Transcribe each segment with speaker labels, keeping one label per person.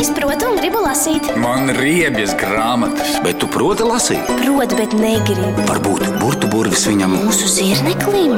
Speaker 1: Es protu un gribu lasīt.
Speaker 2: Man riebjas grāmatas.
Speaker 3: Bet tu proti lasīt?
Speaker 1: Protu, bet negribu.
Speaker 3: Varbūt burbuļu burvis viņam.
Speaker 1: Mūsu zirneklim.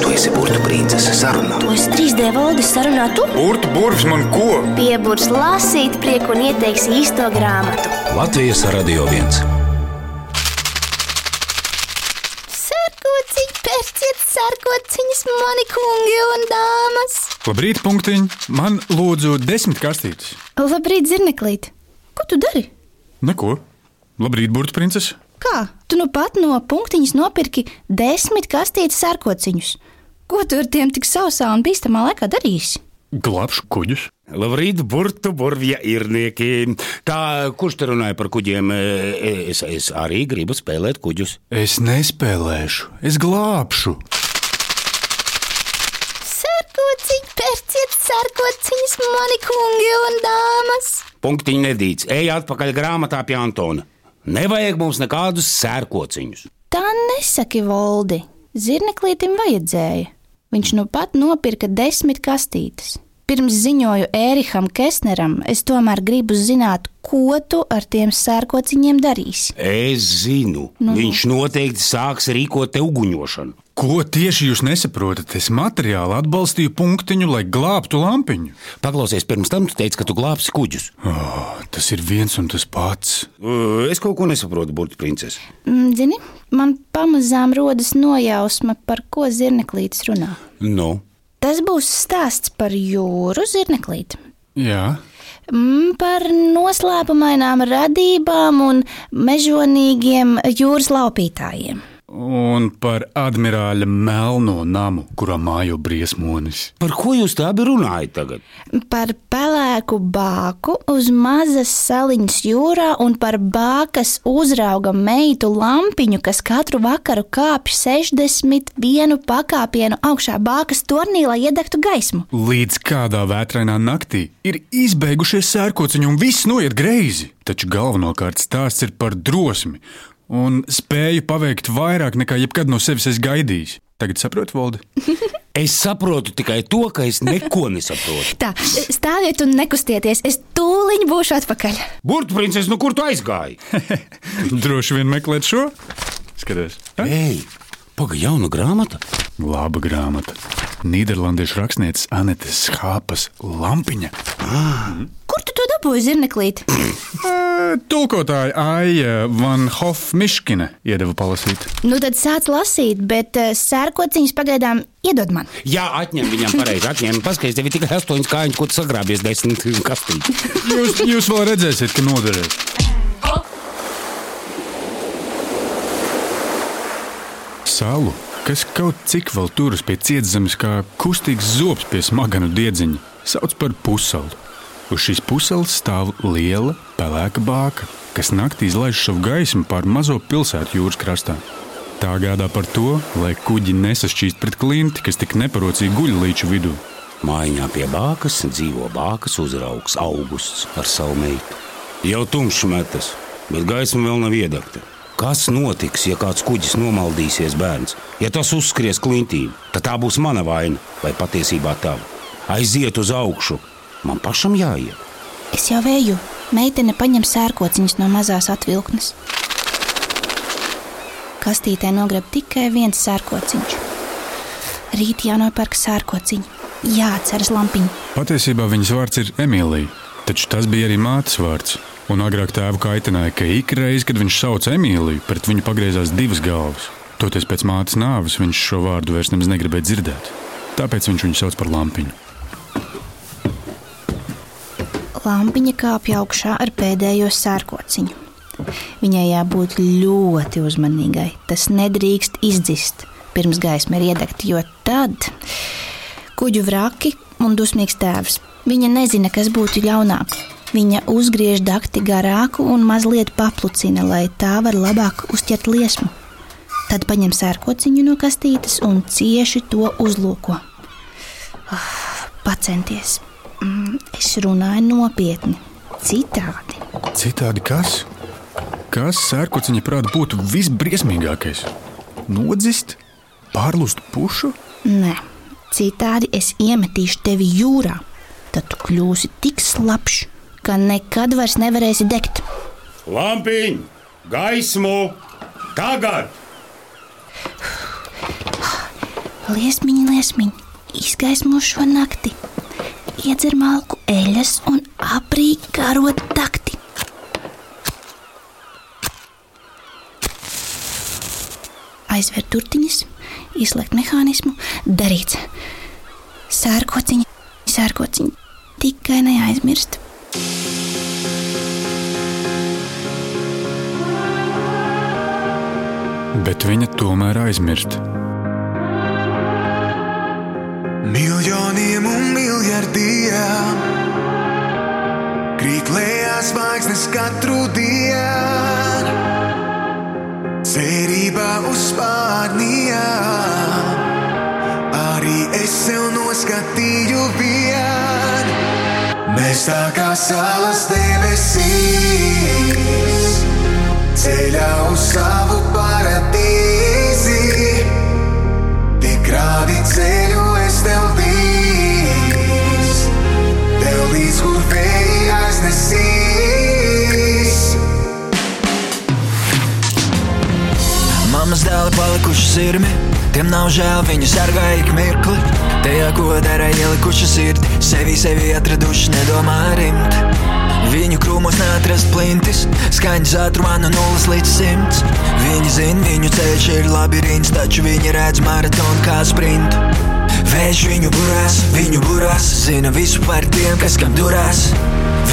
Speaker 3: Tu esi princese sarunā.
Speaker 1: To es 3D valdes sarunā tu.
Speaker 2: Burtu burvis man ko?
Speaker 1: Pieburs lasīt prieku un ieteiks īsto grāmatu.
Speaker 3: Latvijas Radio 1.
Speaker 1: Sarkociņi, pērciet sarkociņas, mani kungi un dāmas.
Speaker 2: Labrīt, punktiņ. Man lūdzu desmit kastītes.
Speaker 4: Labrīt, zirneklīt. Ko tu dari?
Speaker 2: Neko. Labrīt, burbuļu princese.
Speaker 4: Kā? Tu nu pat no punktiņas nopirki desmit kastītes sārkociņus. Ko tu ar tiem tik sausā un bīstamā laikā darīsi?
Speaker 2: Glābšu kuģus.
Speaker 5: Labrīt, burbuļu burvja irnieki. Tā, kurš te runāja par kuģiem? E, Es, es arī gribu spēlēt kuģus.
Speaker 2: Es nespēlēšu, es glābšu.
Speaker 1: Pērciet sarkociņas, mani kungi un dāmas.
Speaker 5: Punktiņa nedīts. Ej atpakaļ grāmatā pie Antona. Nevajag mums nekādus sērkociņus.
Speaker 4: Tā nesaki, Voldi. Zirneklītim vajadzēja. Viņš nu pat nopirka desmit kastītes. Pirms ziņoju Ēriham Kesneram, es tomēr gribu zināt, ko tu ar tiem sērkociņiem darīsi.
Speaker 5: Es zinu, nu. viņš noteikti sāks rīkot te uguņošanu.
Speaker 2: Ko tieši jūs nesaprotat? Es materiāli atbalstīju punktiņu, lai glābtu lampiņu.
Speaker 5: Paklausies, pirms tam tu teici, ka tu glābsi kuģus.
Speaker 2: Oh, tas ir viens un tas pats.
Speaker 5: Es kaut ko nesaprotu, burbuļu princese.
Speaker 4: Mm, Zini, man pamazām rodas nojausma, par ko zirneklītis runā.
Speaker 5: Nu,
Speaker 4: Tas būs stāsts par jūru zirneklīti.
Speaker 2: Jā,
Speaker 4: Mm, Par noslēpumainām radībām un mežonīgiem jūras laupītājiem.
Speaker 2: Un par admirāļa melno namu, kurā mājo briesmonis.
Speaker 5: par ko jūs tā abi runājat tagad?
Speaker 4: Par pelēku bāku uz mazas saliņas jūrā un par bākas uzrauga meitu lampiņu, kas katru vakaru kāpj 61 pakāpienu augšā bākas tornī, lai iedegtu gaismu.
Speaker 2: Līdz kādā vētrainā naktī ir izbeigušies sērkociņi un viss noiet greizi. Taču galvenokārt stāsts ir par drosmi un spēju paveikt vairāk nekā jebkad no sevis es gaidījis. Tagad saprotu, Valdi?
Speaker 5: Es saprotu tikai to, ka es neko nesaprotu.
Speaker 4: Tā, stāviet un nekustieties, es tūlīt būšu atpakaļ.
Speaker 5: Princese, nu kur tu aizgāji?
Speaker 2: Droši vien meklēt šo. Skaties?
Speaker 5: Ei, pagaidi, jauna grāmata.
Speaker 2: laba grāmata. Nīderlandiešu rakstnieces Anetes Schāpas lampiņa.
Speaker 4: Kur tu to dabūji, zirneklīt?
Speaker 2: Ē, Tulkotāja Aija Van Hofmiškina iedeva palasīt.
Speaker 4: Nu tad sāc lasīt, bet uh, sērkociņus pagaidām iedod man.
Speaker 5: Jā, atņem viņam pareizi. Atņem, paskaties, tev ir tikai astoņas kājiņas, ko tu sagrābies desmit kastītes.
Speaker 2: Jūs, jūs vēl redzēsiet, ka noderēs. Salu, kas kaut cik vēl turas pie cietzemes, kā kustīgs zobs pie smaganu diedziņa, sauc par pusalu. Uz šīs pusalas stāv liela pelēka bāka, kas naktī izlaiž savu gaismu pār mazo pilsētu jūras krastā. Tā gādā par to, lai kuģi nesašķīst pret klinti, kas tik neparocīgi guļ līču vidū.
Speaker 5: Mājiņā pie bākas dzīvo bākas uzraugs Augusts ar savu meitu. Jau tumšs metas, bet gaisma vēl nav iedegta. Kas notiks, ja kāds kuģis nomaldīsies bērns? Ja tas uzskries klintī, tad tā būs mana vaina vai patiesībā tava. Aiziet uz augšu, man pašam jāiet.
Speaker 4: Es jau vēju, meitene paņem sērkociņus no mazās atvilknes. Kastītē nogreb tikai viens sērkociņš. Rīt jānopērk sērkociņi, jāatceras lampiņa.
Speaker 2: Patiesībā viņas vārds ir Emīlija, taču tas bija arī mātes vārds. Un agrāk tēvu kaitināja, ka ik reizi, kad viņš sauca Emīliju, pret viņu pagriezās divas galvas. Toties pēc mātes nāves viņš šo vārdu vairs nemaz negribēja dzirdēt. Tāpēc viņš viņu sauc par lampiņu.
Speaker 4: Lampiņa kāpja augšā ar pēdējo sērkociņu. Viņai jābūt ļoti uzmanīgai. Tas nedrīkst izdzist pirms gaisma ir iedegta, jo tad kuģu vraki un dusmīgs tēvs. Viņa nezina, kas būtu ļaunāk. Viņa uzgriež dakti garāku un mazliet paplucina, lai tā var labāk uzķert liesmu. Tad paņem sērkociņu no kastītes un cieši to uzlūko. Ah, Pacenties! Mm, Es runāju nopietni, citādi.
Speaker 2: Citādi kas? Kas sērkociņa prāta būtu visbriesmīgākais? Nodzist, pārlust pušu?
Speaker 4: Nē, citādi es iemetīšu tevi jūrā. Tad tu kļūsi tik slapjš, ka nekad vairs nevarēsi degt.
Speaker 5: Lampiņ, gaismu! Tagad!
Speaker 4: Liesmiņa, liesmiņa, izgaismo šo nakti. Iedzer malku eļas un aprīk garot takti. Aizver turtiņas, izslēgt mehānismu, darīts. Sērkociņa, sērkociņa, tikai neaizmirst.
Speaker 2: Bet viņa tomēr aizmirst.
Speaker 6: Miljoniem un miljardiem krīt lejās zvaigznes katru dienu. Cerībā uz pārnījām arī es sev noskatīju vienu. Mēs tā kā salas debesīs, ceļā uz savu paradīzi. Tik rādi ceļu es tev vīs, tev līdz kur vēji aiznesīs.
Speaker 7: Mammas dēli palikuši sirmi, tiem nav žēl, viņu sargā ik mirkli. Tajā, ko dara ielikuši sirdi, sevi sevi atraduši, nedomā rimt. Viņu krūmos neatrast plintis, skaņas ātrumā no nulles līdz simts. Viņi zina, viņu ceļš ir labirints, taču viņi redz maratonu kā sprintu. Vējš viņu burās, viņu burās, zina visu par tiem, kas kam durās.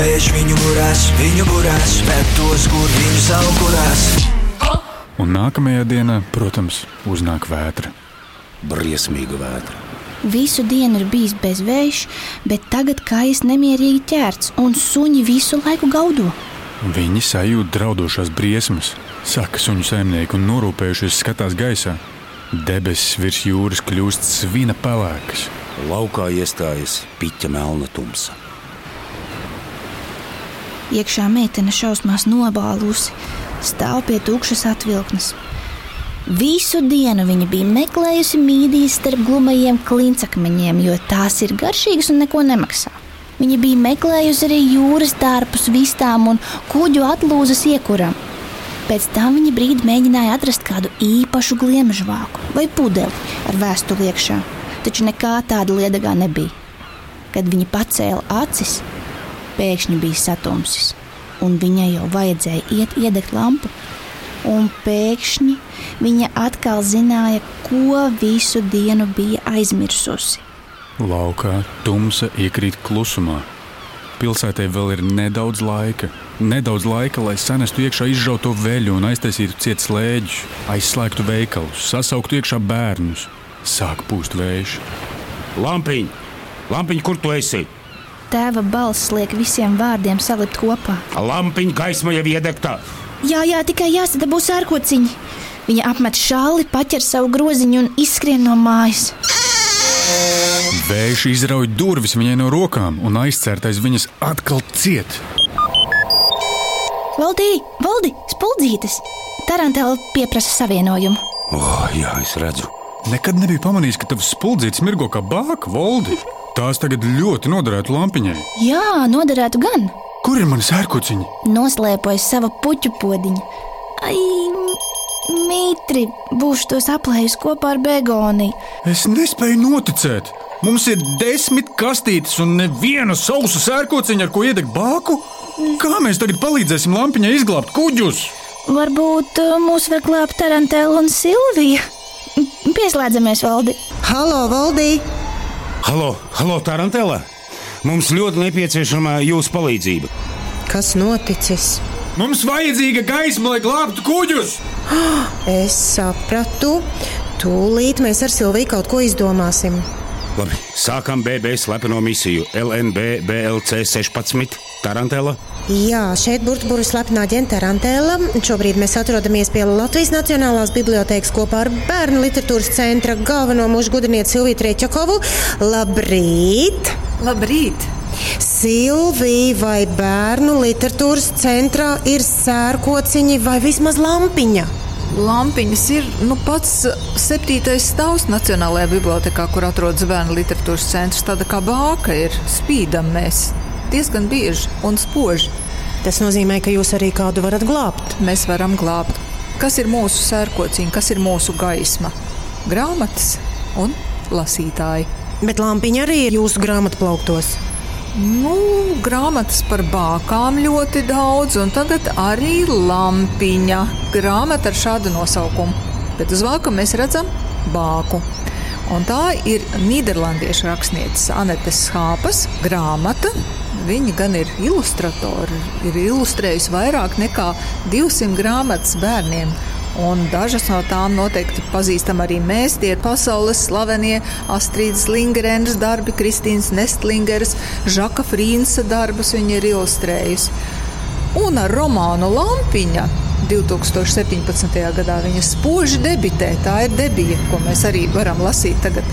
Speaker 7: Vējš viņu burās, viņu burās, bet tos, kur viņu salkurās.
Speaker 2: Un nākamajā dienā, protams, uznāk vētra.
Speaker 5: Briesmīga vētra.
Speaker 4: Visu dienu ir bijis bezvējš, bet tagad kājas nemierīgi ķērts un suņi visu laiku gaudo.
Speaker 2: Viņi sajūt draudošās briesmas, saka suņu saimnieki un norūpējušies skatās gaisā. Debesis virs jūras kļūst svina pelēkas.
Speaker 5: Laukā iestājas piķa melna tumsa.
Speaker 4: Iekšā meitene šausmās nobālusi, stāv pie tukšas atvilknes. Visu dienu viņa bija meklējusi mīdīs starp glumajiem klincakmeņiem, jo tās ir garšīgas un neko nemaksā. Viņa bija meklējusi arī jūras dārpus, vistām un kuģu atlūzas iekuram. Pēc tam viņa brīdi mēģināja atrast kādu īpašu gliemežvāku vai pudeli ar vēstuli iekšā, taču nekā tāda liedagā nebija. Kad viņa pacēla acis, pēkšņi bija satumsis, un viņai jau vajadzēja iet iedegt lampu. Un pēkšņi viņa atkal zināja, ko visu dienu bija aizmirsusi.
Speaker 2: Laukā tumsa iekrīt klusumā. Pilsētai vēl ir nedaudz laika. Nedaudz laika, lai sanestu iekšā izžauto veļu un aiztaisītu cietu slēdžus, aizslēgtu veikalus, sasauktu iekšā bērnus. Sāk pūst vējš.
Speaker 5: Lampiņ, lampiņ, kur tu esi?
Speaker 4: Tēva balss liek visiem vārdiem salikt kopā.
Speaker 5: Lampiņa gaisma jau iedegta.
Speaker 4: Jā, jā, tikai jāsadabū sērkociņi. Viņa apmet šāli, paķer savu groziņu un izskrien no mājas.
Speaker 2: Vējš izrauj durvis viņai no rokām un aizcērtais viņas atkal ciet.
Speaker 4: Valdī, valdi, spuldzītes! Tarantēla pieprasa savienojumu.
Speaker 5: Oh, jā, es redzu.
Speaker 2: Nekad nebiju pamanījis, ka tavs spuldzītis mirgo kā bāka, Voldi. Tās tagad ļoti noderētu lampiņai.
Speaker 4: Jā, noderētu gan.
Speaker 2: Kur ir mani sērkociņi?
Speaker 4: Noslēpojas sava puķu podziņa. Ai, mitri, būšu tos aplējis kopā ar begoniju.
Speaker 2: Es nespēju noticēt. Mums ir desmit kastītes un neviena sausa sērkociņa, ar ko iedegt bāku. Kā mēs tagad palīdzēsim lampiņai izglābt kuģus?
Speaker 4: Varbūt uh, mūs var glābt Tarantēla un Silvija. Pieslēdzamies, Valdi.
Speaker 8: Halo, Valdī!
Speaker 5: Halo, halo Tarantela! Mums ļoti nepieciešama jūsu palīdzība.
Speaker 8: Kas noticis?
Speaker 2: Mums vajadzīga gaisma, lai glābtu kuģus!
Speaker 8: Es sapratu. Tūlīt mēs ar Silviju kaut ko izdomāsim.
Speaker 5: Labi, sākam BB slepeno misiju LNB BLC 16 Tarantela.
Speaker 8: Jā, šeit burbuļu slepenā ģenta Rantēla. Šobrīd mēs atrodamies pie Latvijas Nacionālās bibliotēkas kopā ar Bērnu literatūras centra galveno mūža gudrinieci Silviju Trečakovu. Labrīt!
Speaker 9: Labrīt!
Speaker 8: Silvija, vai bērnu literatūras centrā ir sērkociņi vai vismaz lampiņa?
Speaker 9: Lampiņas ir nu, pats septītais stāvs Nacionālajā bibliotekā, kur atrodas bērnu literatūras centrs. Tāda kā bāka ir, spīdam mēs. diezgan bieži un spoži.
Speaker 8: Tas nozīmē, ka jūs arī kādu varat glābt.
Speaker 9: Mēs varam glābt. Kas ir mūsu sērkociņa, kas ir mūsu gaisma? Grāmatas un lasītāji.
Speaker 8: Bet lampiņa arī ir jūsu grāmatplauktos.
Speaker 9: Nu, grāmatas par bākām ļoti daudz, un tagad arī lampiņa. Grāmata ar šādu nosaukumu. Bet uz vāka mēs redzam bāku. Un tā ir Nīderlandiešu rakstniece Anete Schāpas grāmata. Viņa gan ir ilustratori, ir ilustrējusi vairāk nekā 200 grāmatas bērniem. Un dažas no tām noteikti pazīstam arī mēs. Tie pasaules slavenie Astrīdas Lingrenas darbi, Kristīnas Nestlingeras, Žaka Frīnsa darbus viņa ir ilustrējusi. Un ar romānu Lampiņa 2017. gadā viņa spoži debitē. Tā ir debija, ko mēs arī varam lasīt tagad.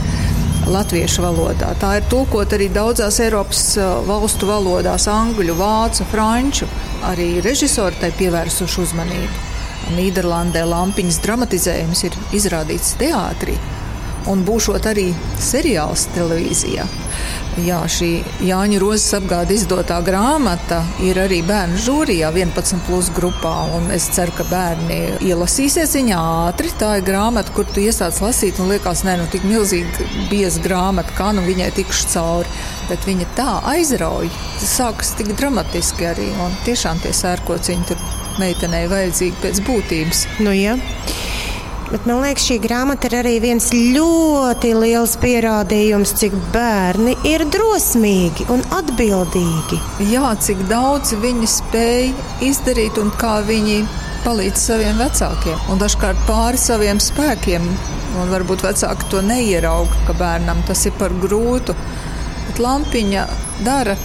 Speaker 9: Latviešu valodā. Tā ir tulkot arī daudzās Eiropas valstu valodās, angļu, vācu, franču. Arī režisori tai pievērsuši uzmanību. Nīderlandē lampiņas dramatizējums ir izrādīts teātrī. Un būšot arī seriāls televīzijā. Jā, šī Jāņa Rozes apgāde izdotā grāmata ir arī bērnu žūrijā 11 plus grupā. Es ceru, ka bērni ielasīsies viņā ātri. Tā ir grāmata, kur tu iesāc lasīt un liekas, ne, nu tik milzīgi bieza grāmata, kā nu viņai tikšu cauri. Bet viņa tā aizrauja, tas sākas tik dramatiski arī. Un tiešām tie sērkociņi tur meitenei vajadzīgi pēc būtības.
Speaker 8: Nu, jā. Bet man liekas, šī grāmata ir arī viens ļoti liels pierādījums, cik bērni ir drosmīgi un atbildīgi.
Speaker 9: Jā, cik daudz viņi spēj izdarīt un kā viņi palīdz saviem vecākiem. Un dažkārt pāri saviem spēkiem. Un varbūt vecāki to neierauga, ka bērnam tas ir par grūtu. Bet lampiņa dara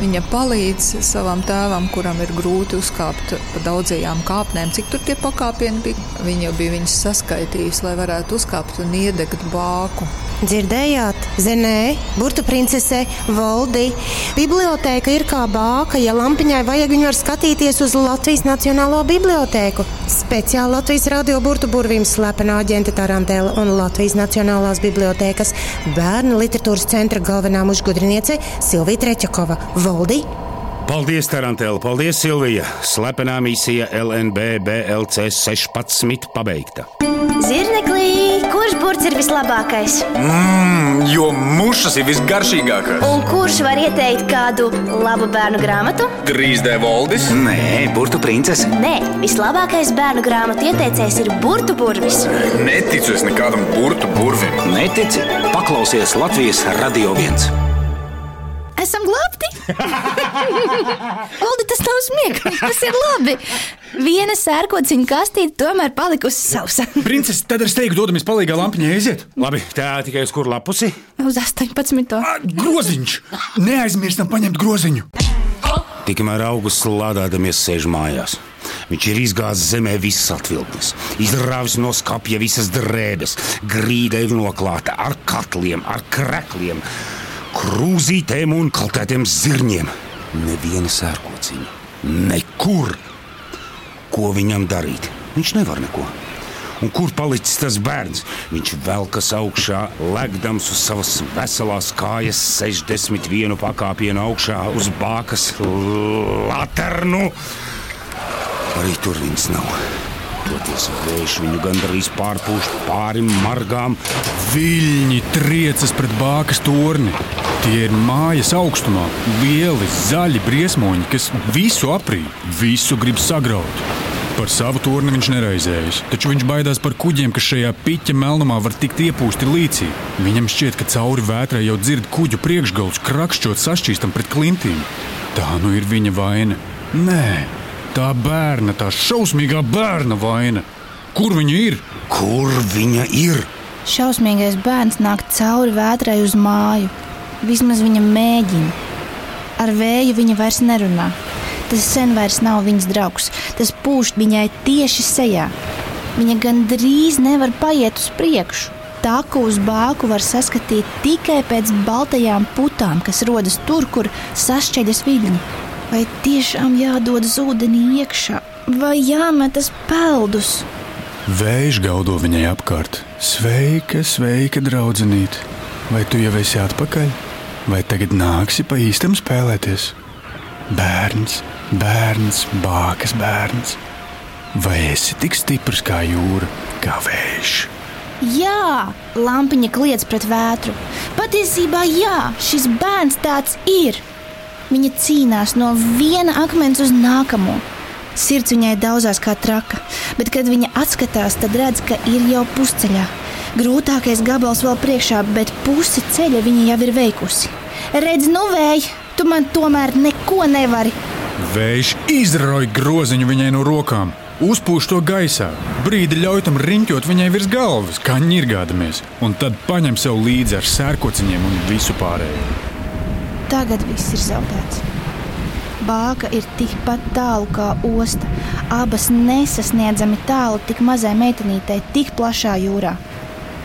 Speaker 9: Viņa palīdz savam tēvam, kuram ir grūti uzkāpt pa daudzajām kāpnēm. Cik tur tie pakāpieni bija? Viņa jau bija viņus saskaitījusi, lai varētu uzkāpt un iedegt bāku.
Speaker 8: Dzirdējāt, Zenē, Burtu princese, Voldi. Bibliotēka ir kā bāka, ja lampiņai vajag, viņa var skatīties uz Latvijas Nacionālo bibliotēku. Speciāli Latvijas radio burtu burvīm slepena aģenta Tarantēla un Latvijas Nacionālās bibliotēkas bērnu literatūras centra galvenā mušgudriniece Silvija Treķakova. Voldi!
Speaker 5: Paldies, Tarantēla! Paldies, Silvija! Slepenā misija LNB BLC 16 pabeigta.
Speaker 1: Zirneklī, kurš burts ir vislabākais?
Speaker 10: Mmm, jo mušas ir visgaršīgākās.
Speaker 1: Un kurš var ieteikt kādu labu bērnu grāmatu?
Speaker 10: Grīzdē Voldis?
Speaker 3: Nē, Burtu princese.
Speaker 1: Nē, vislabākais bērnu grāmatu ieteicējs ir Burtu burvis.
Speaker 10: Neticu es nekādam burtu burvim.
Speaker 3: Netici? Paklausies Latvijas Radio 1.
Speaker 4: Esam glābti! Oldi, tas nav smieklīgi, tas ir labi. Viena sērkociņa kastīte tomēr palikusi sausa.
Speaker 2: Princese, tad ar steigu dodamies palīgā lampiņai aiziet.
Speaker 5: Labi, tā tikai uz kur lapusi?
Speaker 4: Uz 18.
Speaker 2: Groziņš! Neaizmirstam paņemt groziņu!
Speaker 5: Tikmēr augusts lādēdamies sēž mājās. Viņš ir izgāzis zemē visas atvilknes, izrāvis no skapja visas drēbes, grīda ir noklāta ar katliem, ar krekliem, krūzītēm un kaltētiem zirņiem. Neviena sērkociņa, nekur. Ko viņam darīt? Viņš nevar neko. Un kur palicis tas bērns? Viņš velkas augšā, legdams uz savas veselās kājas, 61 pakāpienu augšā uz bākas laternu. Arī tur viņas nav. Toties vējš viņu gandrīz pārpūš pāri margām.
Speaker 2: Viļņi triecas pret bākas torni. Tie ir mājas augstumā, lieli, zaļi briesmoņi, kas visu aprī, visu grib sagraut. Par savu torni viņš neraizējas, taču viņš baidās par kuģiem, kas šajā piķa melnumā var tikt iepūsti līcī. Viņam šķiet, ka cauri vētrai jau dzird kuģu priekšgalus krakšķot sašķīstam pret klintīm. Tā nu ir viņa vaina. Nē, tā bērna, tā šausmīgā bērna vaina. Kur viņa ir?
Speaker 5: Kur viņa ir?
Speaker 4: Šausmīgais bērns nāk cauri vētrai uz māju. Vismaz viņa mēģina. Ar vēju viņa vairs nerunā. Tas sen vairs nav viņas draugs. Tas pūš viņai tieši sejā. Viņa gandrīz nevar paiet uz priekšu. Taku uz bāku var saskatīt tikai pēc baltajām putām, kas rodas tur, kur sašķeļas viļņi. Vai tiešām jādodas ūdenī iekšā, vai jāmetas peldus?
Speaker 2: Vējš gaudo viņai apkārt. Sveika, sveika, draudzenīt! Vai tu jau esi atpakaļ? Vai tagad nāksi pa īstam spēlēties? Bērns, bērns, bākas bērns. Vai esi tik stiprs kā jūra, kā vējš?
Speaker 4: Jā, lampiņa kliedz pret vētru. Patiesībā, jā, šis bērns tāds ir. Viņa cīnās no viena akmens uz nākamo. Sirds viņai daudzās kā traka, bet, kad viņa atskatās, tad redz, ka ir jau pusceļā. Grūtākais gabals vēl priekšā, bet pusi ceļa viņa jau ir veikusi. Redz, nu vēj, tu man tomēr neko nevari.
Speaker 2: Vējš izrauj groziņu viņai no rokām, uzpūš to gaisā, brīdi ļauj tam riņķot viņai virs galvas, kā ņirgādamies, un tad paņem sev līdzi ar sērkociņiem un visu pārējo.
Speaker 4: Tagad viss ir zaudēts. Bāka ir tikpat tālu kā osta. Abas nesasniedzami tālu tik mazai meitenītei, tik plašā jūrā.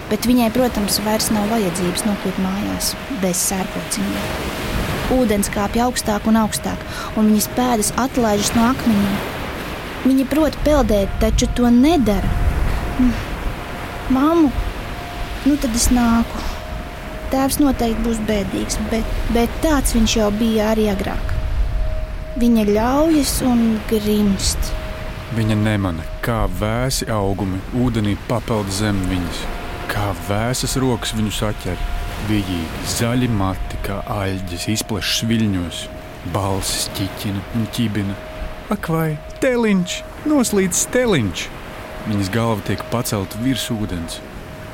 Speaker 4: Bet viņai, protams, vairs nav vajadzības nokļūt mājās bez sērkociņiem. Ūdens kāpj augstāk un augstāk, un viņas pēdas atlaižas no akmeņiem. Viņa prot peldēt, taču to nedara. Māmu, nu tad es nāku. Tēvs noteikti būs bēdīgs, bet, bet tāds viņš jau bija arī agrāk. Viņa ļaujas un grimst.
Speaker 2: Viņa nemana, kā vēsi augumi ūdenī papeld zem viņas, kā vēsas rokas viņu saķer. Vijīgi, zaļi mati, kā aļģes, izplešas viļņos, balsis ķiķina un ķibina. Ak, vai teliņš, noslīdis teliņš! Viņas galva tiek pacelta virs ūdens.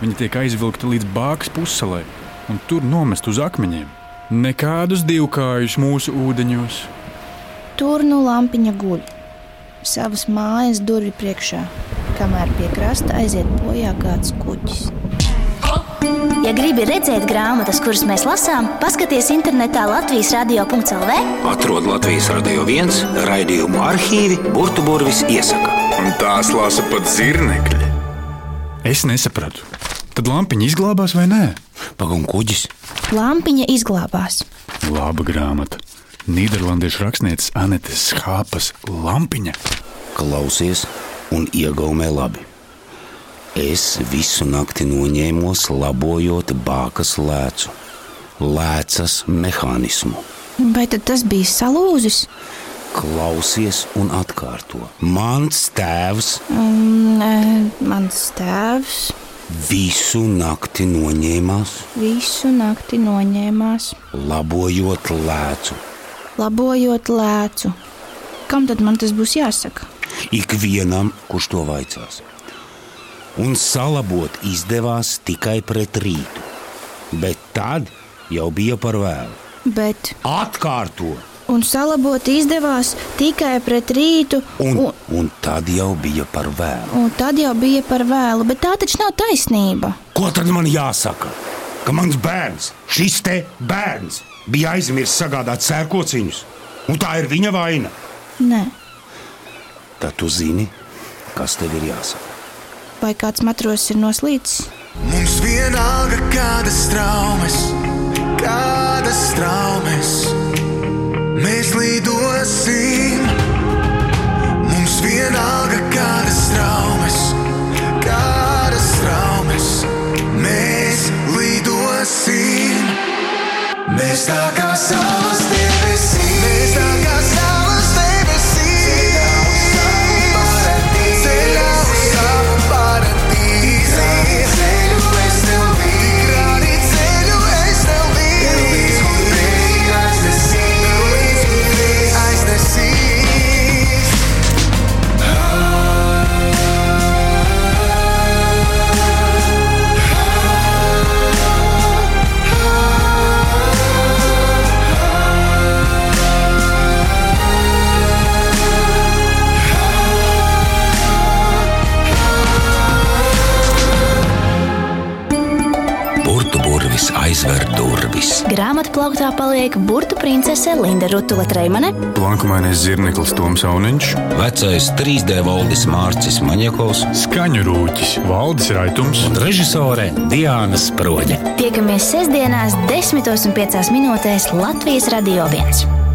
Speaker 2: Viņa tiek aizvilkta līdz bākas pussalai un tur nomest uz akmeņiem. Nekādus divkājus mūsu ūdeņos.
Speaker 4: Tur nu lampiņa guļ. Savas mājas durvju priekšā, kamēr pie krasta aiziet bojā kāds kuģis.
Speaker 1: Ja gribi redzēt grāmatas, kuras mēs lasām, paskaties internetā Latvijas radio.cl.
Speaker 3: Atrod Latvijas radio viens raidījumu arhīvi Burbuļsaktas iesaka.
Speaker 10: Un tās lasa pat zirnekļi.
Speaker 2: Es nesapratu. Tad lampiņa izglābās vai nē?
Speaker 5: Pagaidām, kuģis.
Speaker 4: Lampiņa izglābās.
Speaker 2: Laba grāmata. Nīderlandiešu rakstnieces Anetes Schāpas lampiņa.
Speaker 5: Klausies un iegaumē labi. Es visu nakti noņēmos, labojot bākas lēcu, lēcas mehānismu.
Speaker 4: Vai tad tas bija salūzis?
Speaker 5: Klausies un atkārto. Mans tēvs
Speaker 4: Um, e, mans tēvs
Speaker 5: visu nakti noņēmās,
Speaker 4: visu nakti noņēmās,
Speaker 5: labojot lēcu.
Speaker 4: labojot lēcu. Kam tad man tas būs jāsaka?
Speaker 5: Ikvienam, kurš to vaicās. Un salabot izdevās tikai pret rītu, bet tad jau bija par vēlu.
Speaker 4: Bet,
Speaker 5: Atkārto,
Speaker 4: un salabot izdevās tikai pret rītu,
Speaker 5: un,
Speaker 4: un,
Speaker 5: un tad jau bija par vēlu.
Speaker 4: un tad jau bija par vēlu. Bet tā taču nav taisnība.
Speaker 5: Ko tad man jāsaka? Ka mans bērns, šis te bērns, bija aizmirsis sagādāt sērkociņus, un tā ir viņa vaina.
Speaker 4: Nē,
Speaker 5: Tad tu zini, kas tev ir jāsaka.
Speaker 4: vai kāds matros ir noslīdis?
Speaker 6: Mums vienalga kādas traumas, kādas traumas mēs lidosim. Mums vienalga
Speaker 1: plauktā paliek burbuļu princese Linda Rutula Treimane,
Speaker 2: Plankumainais zirneklis Toms Auniņš,
Speaker 5: Vecais 3D valdis Mārcis Maņakovs
Speaker 2: skaņu rūķis Valdis Raitums.
Speaker 5: un režisore Diana Sproģe.
Speaker 1: tiekamies sestdienās, 10,5 minūtēs Latvijas Radio 1.